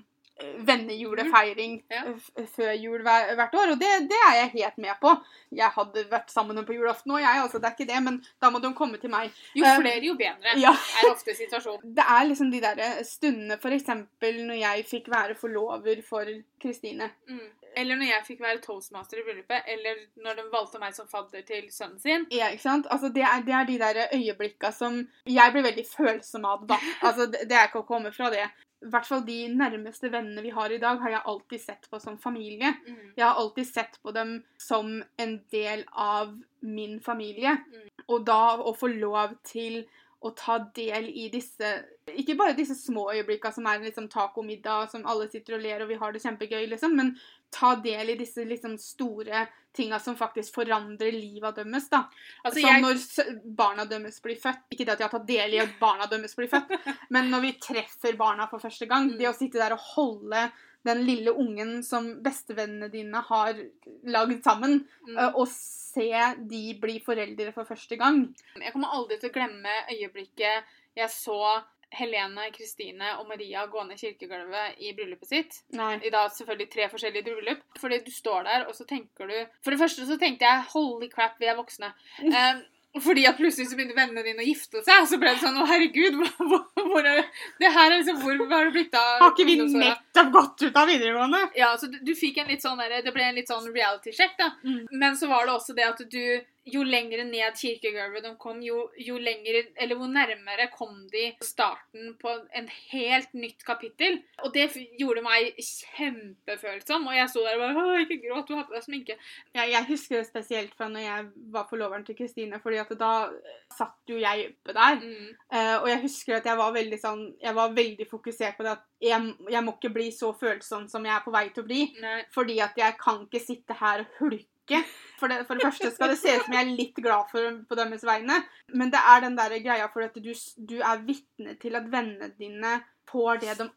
vennejulefeiring Ja. eh, før jul hver, hvert år, og det, det er jeg helt med på. Jeg hadde vært sammen med dem på julaften òg, jeg, altså, det er ikke det, men da må de komme til meg. Jo Um, flere, jo bedre, Ja. er ofte situasjonen. Det er liksom de der stundene, eksempel når jeg fikk være forlover for Kristine. Mm. Eller når jeg fikk være toastmaster i bryllupet, eller når de valgte meg som fadder til sønnen sin. Ja, ikke sant? Altså, det, er, det er de der øyeblikka som jeg blir veldig følsom av, da. Altså, det, det er ikke å komme fra det. I hvert fall de nærmeste vennene vi har i dag, har jeg alltid sett på som familie. Mm. Jeg har alltid sett på dem som en del av min familie. Mm. Og da å få lov til å ta del i disse Ikke bare disse små øyeblikkene som er liksom tacomiddag, som alle sitter og ler og vi har det kjempegøy, liksom, men ta del i disse liksom store tinga som faktisk forandrer livet deres. da. Altså, Som jeg, når barna deres blir født. Ikke det at jeg har tatt del i at barna deres blir født, men når vi treffer barna for første gang. Det å sitte der og holde den lille ungen som bestevennene dine har lagd sammen, mm. og se de bli foreldre for første gang. Jeg kommer aldri til å glemme øyeblikket jeg så Helene, Kristine og Maria gå ned kirkegulvet i bryllupet sitt. Nei. I dag selvfølgelig tre forskjellige bryllup. Fordi du står der, og så tenker du For det første så tenkte jeg 'holy crap, vi er voksne'. Um, fordi at plutselig så begynte vennene dine å gifte seg, og så ble det sånn 'Å, herregud, hvor, hvor, det her er liksom, hvor har det blitt av Har ikke vi nettopp gått ut av videregående? Ja, så du, du fikk en litt sånn der, Det ble en litt sånn reality-sjekk, da. Mm. Men så var det også det at du Jo lengre ned kirkegulvet de kom, jo, jo lengre Eller hvor nærmere kom de starten på en helt nytt kapittel. Og det gjorde meg kjempefølsom. Og jeg sto der og bare Å, ikke gråt, du har på deg sminke. Ja, jeg husker det spesielt fra når jeg var forloveren til Kristine, fordi at da satt jo jeg oppe der. Mm. Uh, og jeg husker at jeg var veldig sånn Jeg var veldig fokusert på det at jeg, jeg må ikke bli så følsom som jeg er på vei til å bli. Nei. Fordi at jeg kan ikke sitte her og hulke. For det, for det første skal det se ut som jeg er litt glad for på deres vegne. Men det er den der greia for at du, du er vitne til at vennene dine får det de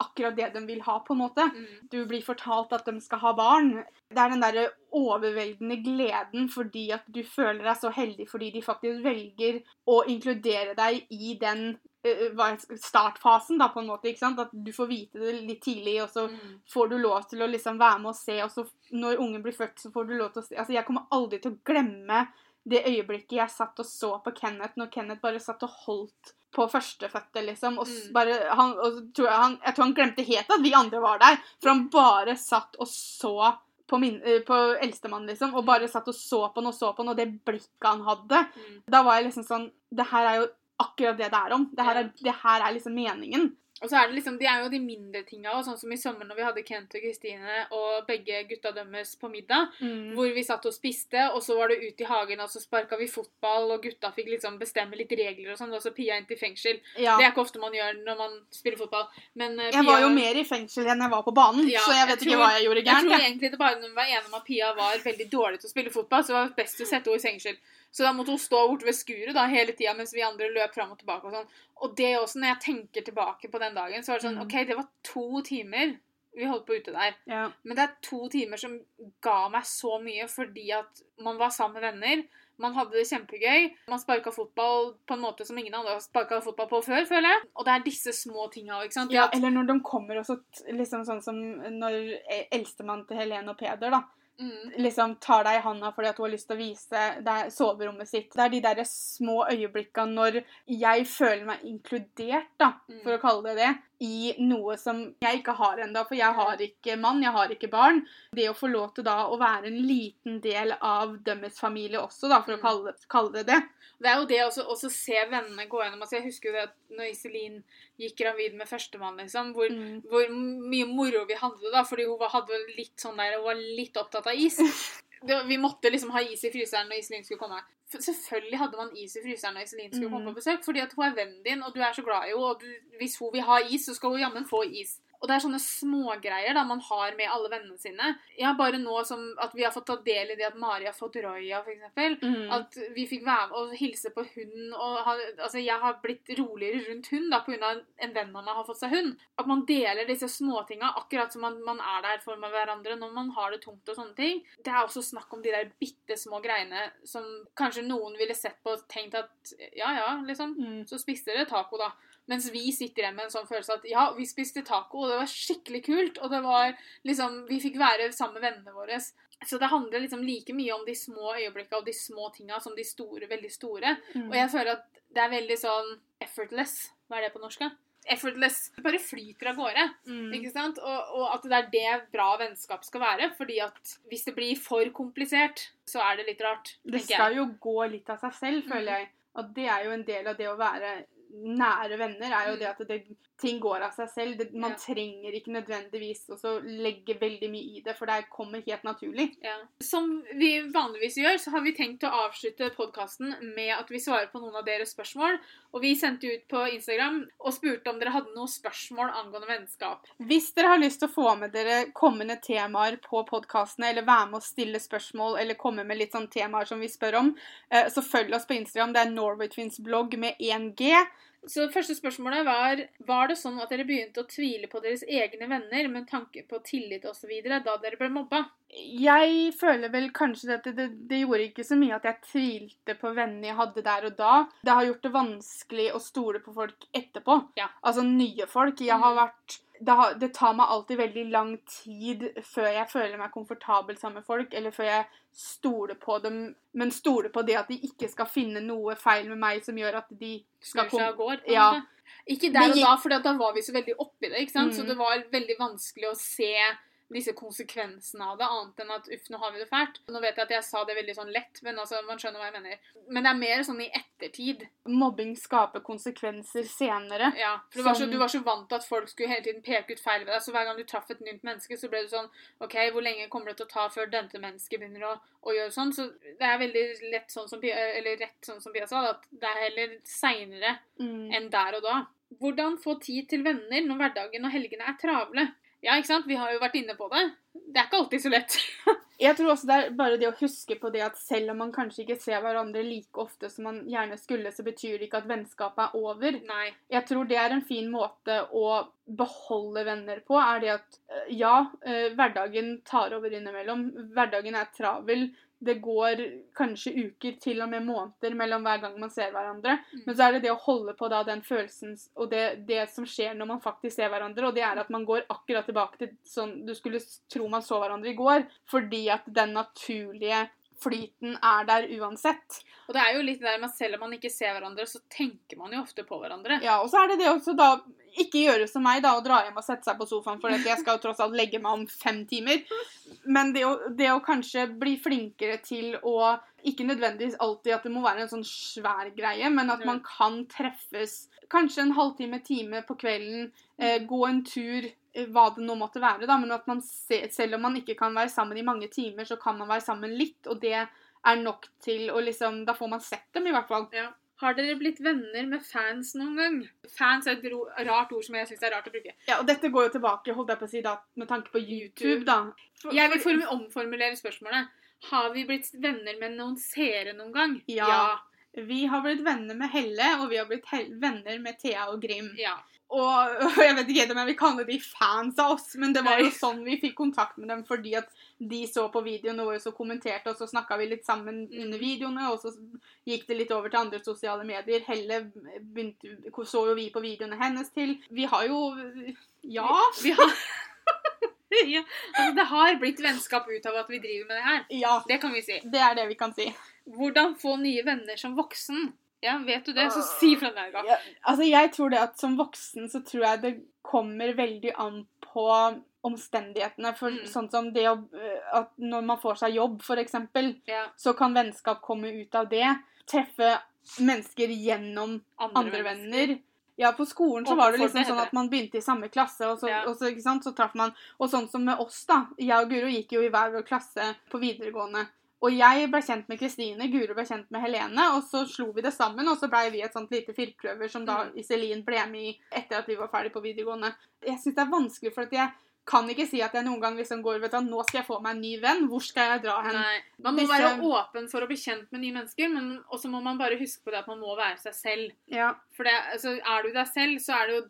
akkurat det de vil ha, på en måte. Mm. Du blir fortalt at de skal ha barn. Det er den der overveldende gleden fordi at du føler deg så heldig fordi de faktisk velger å inkludere deg i den eh, er- startfasen, da, på en måte. ikke sant? At du får vite det litt tidlig, og så Mm. får du lov til å liksom være med og se, og så når ungen blir født, så får du lov til å se Altså, jeg kommer aldri til å glemme det øyeblikket jeg satt og så på Kenneth når Kenneth bare satt og holdt på førstefødte, liksom. Og Mm. bare, han, og tror jeg, han, jeg tror han glemte helt at vi andre var der. For han bare satt og så på, min, eh, på eldstemann, liksom. Og bare satt og så på han og så på han, og det blikket han hadde. Mm. Da var jeg liksom sånn Det her er jo akkurat det det er om. Det her er, det her er liksom meningen. Og så er det liksom, De er jo de mindre tinga, og sånn som i sommer når vi hadde Kent og Kristine og begge gutta dømmes på middag. Hvor vi satt og spiste, og så var det ut i hagen, og så sparka vi fotball, og gutta fikk liksom bestemme litt regler og sånn. Og så Pia inn til fengsel. Ja. Det er ikke ofte man gjør når man spiller fotball. Men Pia, Jeg var jo mer i fengsel enn jeg var på banen, Ja, så jeg vet jeg ikke tror- hva jeg gjorde Jeg tror egentlig det bare når vi var enige om at Pia var veldig dårlig til å spille fotball, så var det best å sette henne i fengsel. Så da måtte hun stå borte ved skuret da, hele tida mens vi andre løp fram og tilbake. Og sånn. Og det også, når jeg tenker tilbake på den dagen, så var det sånn Mm. OK, det var to timer vi holdt på ute der. Ja. Men det er to timer som ga meg så mye fordi at man var sammen med venner. Man hadde det kjempegøy. Man sparka fotball på en måte som ingen andre har sparka fotball på før, føler jeg. Og det er disse små tinga òg, ikke sant. Ja, eller når de kommer også, liksom sånn som når e- eldstemann til Helene og Peder, da. Mm, Liksom tar deg i handa fordi at hun har lyst til å vise deg soverommet sitt. Det er de der små øyeblikkene når jeg føler meg inkludert, da, Mm. for å kalle det det, i noe som jeg ikke har ennå. For jeg har ikke mann, jeg har ikke barn. Det å få lov til da å være en liten del av deres familie også, da, for å Mm. kalle det, kalle det det. Det er jo det å også se vennene gå gjennom. Altså, jeg husker jo det at når Iselin gikk gravid med førstemann, liksom, hvor, Mm. hvor mye moro vi hadde da, fordi hun var, litt sånn der, hun var litt opptatt av is. Det, vi måtte liksom ha is i fryseren når Iselin skulle komme. Selvfølgelig hadde man is i fryseren når Iselin skulle komme Mm. på besøk, fordi at hun er vennen din, og du er så glad i henne, og du, hvis hun vil ha is, så skal hun jammen få is. Og det er sånne smågreier man har med alle vennene sine. Ja, bare nå som at vi har fått ta del i det at Mari har fått Roya, eksempel. Mm. At vi fikk være med og hilse på hunden. og ha, altså Jeg har blitt roligere rundt hund da, pga. en venn av meg har fått seg hund. At man deler disse småtinga akkurat som man, man er der for med hverandre når man har det tungt og sånne ting. Det er også snakk om de der bitte små greiene som kanskje noen ville sett på og tenkt at ja ja, liksom. Mm. Så spiste dere taco, da. Mens vi sitter igjen med en sånn følelse at ja, vi spiste taco, og det var skikkelig kult. Og det var liksom Vi fikk være sammen med vennene våre. Så det handler liksom like mye om de små øyeblikkene og de små tinga som de store, veldig store. Mm. Og jeg føler at det er veldig sånn effortless. Hva er det på norsk? Effortless. Det bare flyter av gårde. Mm. Ikke sant? Og, og at det er det bra vennskap skal være. fordi at hvis det blir for komplisert, så er det litt rart. Det skal jeg. jo gå litt av seg selv, føler Mm. jeg. Og det er jo en del av det å være nære venner, er jo Mm. det at det, ting går av seg selv. Det, man Ja. trenger ikke nødvendigvis også legge veldig mye i det, for det kommer helt naturlig. Ja. Som vi vanligvis gjør, så har vi tenkt å avslutte podkasten med at vi svarer på noen av deres spørsmål. Og vi sendte ut på Instagram og spurte om dere hadde noen spørsmål angående vennskap. Hvis dere har lyst til å få med dere kommende temaer på podkastene, eller være med å stille spørsmål, eller komme med litt sånn temaer som vi spør om, eh, så følg oss på Instagram. Det er Norway Twins blogg med 1G. Så første spørsmålet var Var det sånn at dere begynte å tvile på deres egne venner med tanke på tillit osv. da dere ble mobba? Jeg føler vel kanskje at det, det, det gjorde ikke så mye at jeg tvilte på vennene jeg hadde der og da. Det har gjort det vanskelig å stole på folk etterpå. Ja. Altså nye folk. Jeg har Mm. vært det, har, det tar meg alltid veldig lang tid før jeg føler meg komfortabel sammen med folk, eller før jeg stoler på dem, men stoler på det at de ikke skal finne noe feil med meg som gjør at de skal komme går? Ja. Ikke der og da, for da var vi så veldig oppi det. ikke sant? Så Mm. det var veldig vanskelig å se disse konsekvensene av det, annet enn at uff, nå har vi det fælt. Nå vet jeg at jeg sa det veldig sånn lett, men altså, man skjønner hva jeg mener. Men det er mer sånn i ettertid. Mobbing skaper konsekvenser senere. Ja, for du var, så, du var så vant til at folk skulle hele tiden peke ut feil ved deg, så hver gang du traff et nytt menneske, så ble du sånn OK, hvor lenge kommer det til å ta før dette mennesket begynner å, å gjøre sånn? Så det er veldig lett sånn som Pia, eller rett sånn som Pia sa, at det er heller seinere Mm. enn der og da. Hvordan få tid til venner når hverdagen og helgene er travle? Ja, ikke sant? Vi har jo vært inne på det. Det er ikke alltid så lett. Jeg tror også det er bare det å huske på det at selv om man kanskje ikke ser hverandre like ofte som man gjerne skulle, så betyr det ikke at vennskapet er over. Nei. Jeg tror det er en fin måte å beholde venner på, er det at eh, ja, eh, hverdagen tar over innimellom. Hverdagen er travel. Det går kanskje uker, til og med måneder, mellom hver gang man ser hverandre. Mm. Men så er det det å holde på da den følelsen og det, det som skjer når man faktisk ser hverandre, og det er at man går akkurat tilbake til sånn du skulle tro man så hverandre i går, fordi at den naturlige flyten er der uansett. Og det er jo litt det der med at selv om man ikke ser hverandre, så tenker man jo ofte på hverandre. Ja, og så er det det også da ikke gjøre som meg, da, og dra hjem og sette seg på sofaen, for jeg skal jo tross alt legge meg om fem timer. Men det å, det å kanskje bli flinkere til å Ikke nødvendigvis alltid at det må være en sånn svær greie, men at man kan treffes kanskje en halvtime, time på kvelden, eh, gå en tur, hva det nå måtte være, da, men at man se, selv om man ikke kan være sammen i mange timer, så kan man være sammen litt, og det er nok til å liksom Da får man sett dem, i hvert fall. Ja. Har dere blitt venner med fans noen gang? Fans er et ro rart ord som jeg syns er rart å bruke. Ja, og dette går jo tilbake holdt jeg på å si da, med tanke på YouTube, da. For, Jeg vil for- omformulere spørsmålet. Har vi blitt venner med noen seere noen gang? Ja. Vi har blitt venner med Helle, og vi har blitt venner med Thea og Grim. ja. Og, og jeg vet ikke helt om jeg vil kalle de fans av oss, men det var jo sånn vi fikk kontakt med dem, fordi at de så på videoene våre og kommenterte, og så snakka vi litt sammen Mm. under videoene, og så gikk det litt over til andre sosiale medier. Helle begynte, så jo vi på videoene hennes til. Vi har jo Ja. Vi har ja. Altså, det har blitt vennskap ut av at vi driver med det her. Ja. Det kan vi si. Det er det vi kan si. Hvordan få nye venner som voksen? Ja, vet du det, så si fra deg, da. Ja, altså jeg tror det at som voksen så tror jeg det kommer veldig an på omstendighetene. For Mm. sånn som det å øh, At når man får seg jobb, eksempel, Ja, så kan vennskap komme ut av det. Treffe mennesker gjennom andre, andre venner. Ja, på skolen så var det liksom sånn at man begynte i samme klasse, og så, Ja. og så, så traff man Og sånn som med oss, da. Jeg og Guro gikk jo i hver vår klasse på videregående. Og jeg ble kjent med Kristine, Guro ble kjent med Helene, og så slo vi det sammen, og så blei vi et sånt lite firkløver som da Mm. Iselin ble med i etter at vi var ferdig på videregående. Jeg syns det er vanskelig, for at jeg kan ikke si at jeg noen gang liksom går vet du, Nå skal jeg få meg en ny venn. Hvor skal jeg dra hen? Nei. Man må være åpen for å bli kjent med nye mennesker, men også må man bare huske på det at man må være seg selv. Ja. For det, altså, er du deg selv, så er det jo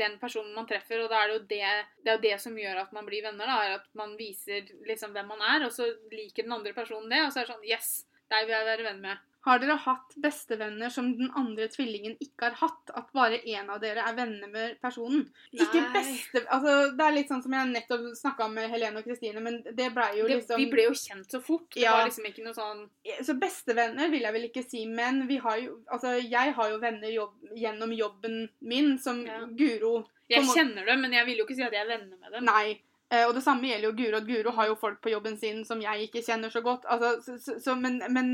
den personen man treffer, og da er det jo det, det, er det som gjør at man blir venner. da, er At man viser liksom hvem man er, og så liker den andre personen det, og så er det sånn Yes, deg vil jeg være venn med. Har dere hatt bestevenner som den andre tvillingen ikke har hatt? At bare én av dere er venner med personen? Ikke Nei. beste... Altså, det er litt sånn som jeg nettopp snakka med Helene og Kristine, men det blei jo Det, liksom vi ble jo kjent så fort. Det Ja. var liksom ikke noe sånn Så bestevenner vil jeg vel ikke si, men vi har jo Altså, jeg har jo venner jobb, gjennom jobben min, som Ja. Guro Jeg kjenner dem, men jeg vil jo ikke si at jeg er venner med dem. Nei. Eh, og det samme gjelder jo Guro. Guro har jo folk på jobben sin som jeg ikke kjenner så godt. Altså, så, så, så, men, men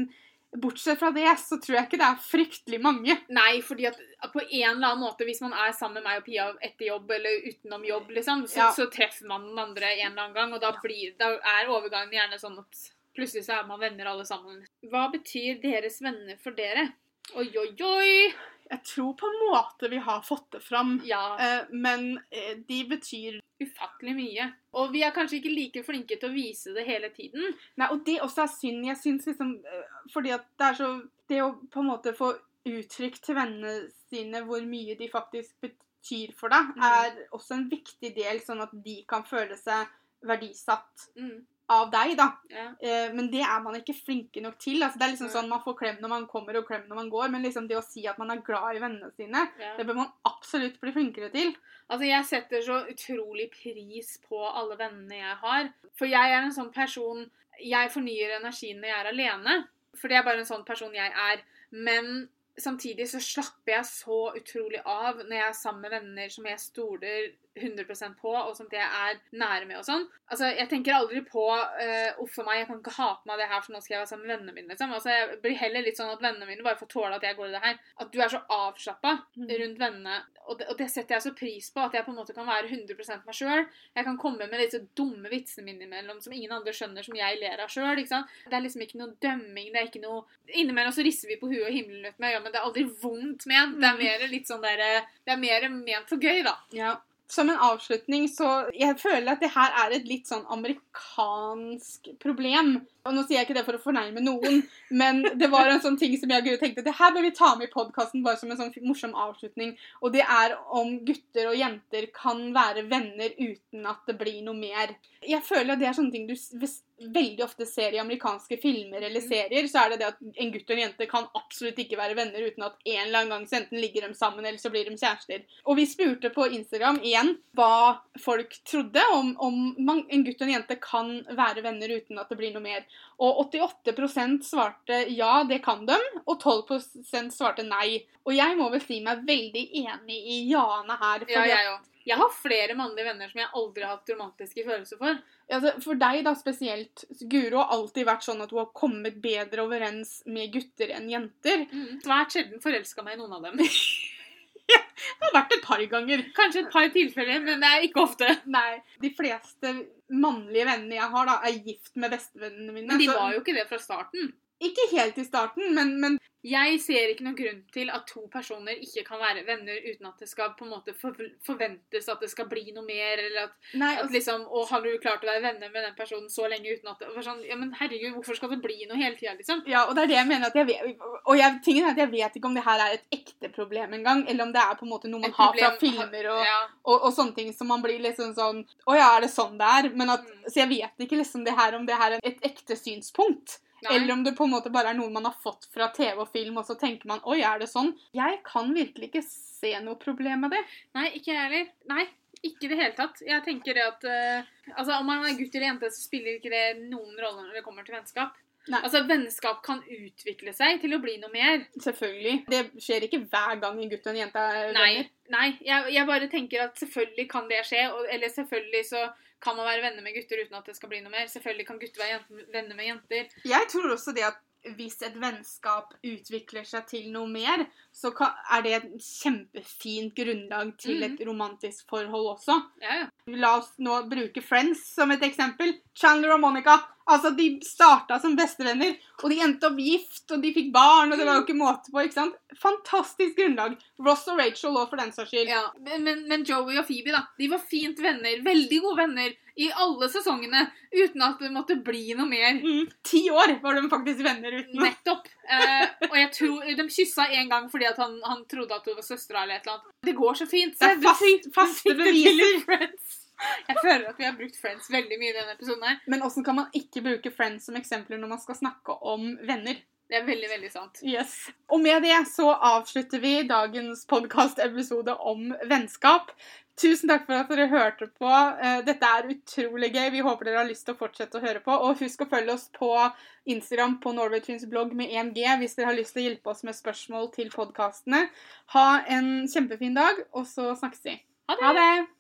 bortsett fra det, så tror jeg ikke det er fryktelig mange. Nei, fordi at på en eller annen måte, hvis man er sammen med meg og Pia etter jobb eller utenom jobb, liksom, så, Ja. så treffer man den andre en eller annen gang, og da, blir, da er overgangen gjerne sånn at plutselig så er man venner alle sammen. Hva betyr deres venner for dere? Oi, oi, oi! Jeg tror på en måte vi har fått det fram. Ja, Eh, men eh, de betyr ufattelig mye. Og vi er kanskje ikke like flinke til å vise det hele tiden. Nei, og det også er synd. Jeg syns liksom eh, Fordi at det er så Det å på en måte få uttrykt til vennene sine hvor mye de faktisk betyr for deg, Mm. er også en viktig del, sånn at de kan føle seg verdisatt Mm, av deg, da. ja. Eh, men det er man ikke flinke nok til. Altså, det er liksom ja. sånn Man får klem når man kommer, og klem når man går, men liksom det å si at man er glad i vennene sine, ja. det bør man absolutt bli flinkere til. Altså, jeg setter så utrolig pris på alle vennene jeg har. For jeg er en sånn person Jeg fornyer energien når jeg er alene. For det er bare en sånn person jeg er. Men samtidig så slapper jeg så utrolig av når jeg er sammen med venner som jeg stoler 100% på, og som jeg er nære med og sånn. Altså, Jeg tenker aldri på uh, uff a meg, jeg kan ikke ha på meg det her, for nå skal jeg være sammen med vennene mine. liksom. Altså, Jeg blir heller litt sånn at vennene mine bare får tåle at jeg går i det her. At du er så avslappa rundt vennene. Og det, og det setter jeg så pris på, at jeg på en måte kan være 100 meg sjøl. Jeg kan komme med disse dumme vitsene mine innimellom som ingen andre skjønner, som jeg ler av sjøl. Det er liksom ikke noe dømming. det er ikke noe... Innimellom så rister vi på huet og himler ut med ja, men det er aldri vondt ment. Det er mer litt sånn der, det er mer ment for gøy, da. Ja. Som en avslutning, så Jeg føler at det her er et litt sånn amerikansk problem. Og nå sier jeg ikke det for å fornærme noen, men det var en sånn ting som jeg og tenkte det her bør vi ta med i podkasten bare som en sånn morsom avslutning. Og det er om gutter og jenter kan være venner uten at det blir noe mer. Jeg føler at det er sånne ting du veldig ofte ser i amerikanske filmer eller serier, så er det det at en gutt og en jente kan absolutt ikke være venner uten at en eller annen gang så enten ligger de sammen, eller så blir de kjærester. Og vi spurte på Instagram igjen hva folk trodde om, om man, en gutt og en jente kan være venner uten at det blir noe mer. Og 88% svarte ja, det kan de, og 12% svarte nei. Og jeg må vel si meg veldig enig i ja-ene her. Ja, jeg òg. Jeg har flere mannlige venner som jeg aldri har hatt romantiske følelser for. Altså, for deg da spesielt, Guro har alltid vært sånn at hun har kommet bedre overens med gutter enn jenter. Svært sjelden forelska meg i noen av dem. Det har vært et par ganger. Kanskje et par tilfeller, men det er ikke ofte. Nei, de fleste mannlige vennene jeg har da, er gift med bestevennene mine. Men de så- var jo ikke det fra starten. Ikke helt i starten, men, men Jeg ser ikke noen grunn til at to personer ikke kan være venner uten at det skal på en måte forventes at det skal bli noe mer, eller at, Nei, at altså, liksom Å, har du klart å være venner med den personen så lenge uten at det sånn Ja, men herregud, hvorfor skal det bli noe hele tida, liksom? ja, og det er det jeg mener at jeg vet Og jeg, tingen er at jeg vet ikke om det her er et ekte problem engang, eller om det er på en måte noe man har fra filmer og, ja. og, og sånne ting som man blir liksom sånn Å ja, er det sånn det er? Men at, Mm. Så jeg vet ikke liksom det her om det her er et ekte synspunkt. Nei. Eller om det på en måte bare er noe man har fått fra TV og film, og så tenker man oi, er det sånn? Jeg kan virkelig ikke se noe problem med det. Nei, ikke jeg heller. Nei, ikke i det hele tatt. Jeg tenker det at uh, Altså, Om man er gutt eller jente, så spiller ikke det noen rolle når det kommer til vennskap. Nei. Altså, Vennskap kan utvikle seg til å bli noe mer. Selvfølgelig. Det skjer ikke hver gang en gutt og en jente er Nei, nei jeg, jeg bare tenker at selvfølgelig kan det skje. Og, eller selvfølgelig så kan man være venner med gutter uten at det skal bli noe mer. Selvfølgelig kan gutter være venner med jenter. Jeg tror også det at hvis et vennskap utvikler seg til noe mer, så er det et kjempefint grunnlag til et romantisk forhold også. Ja, ja. La oss nå bruke Friends som et eksempel. Chandler og Monica. Altså, De starta som bestevenner, og de endte opp gift, og de fikk barn, og det var jo ikke måte på. ikke sant? Fantastisk grunnlag. Ross og Rachel òg, for den saks skyld. Ja, men, men, men Joey og Phoebe, da. De var fint venner. Veldig gode venner i alle sesongene. Uten at det måtte bli noe mer. Mm, Ti år var de faktisk venner uten noe. Nettopp. Eh, og jeg tror De kyssa en gang fordi at han, han trodde at hun var søstera eller et eller annet. Det går så fint. Det er fast, faste beviser. Jeg føler at vi har brukt Friends veldig mye i denne episoden. her. Men åssen kan man ikke bruke Friends som eksempler når man skal snakke om venner? Det er veldig, veldig sant. Yes. Og med det så avslutter vi dagens podkastepisode om vennskap. Tusen takk for at dere hørte på. Eh, Dette er utrolig gøy. Vi håper dere har lyst til å fortsette å høre på. Og husk å følge oss på Instagram på Norway Twins blogg med 1G hvis dere har lyst til å hjelpe oss med spørsmål til podkastene. Ha en kjempefin dag, og så snakkes vi. Ha det! Ha det!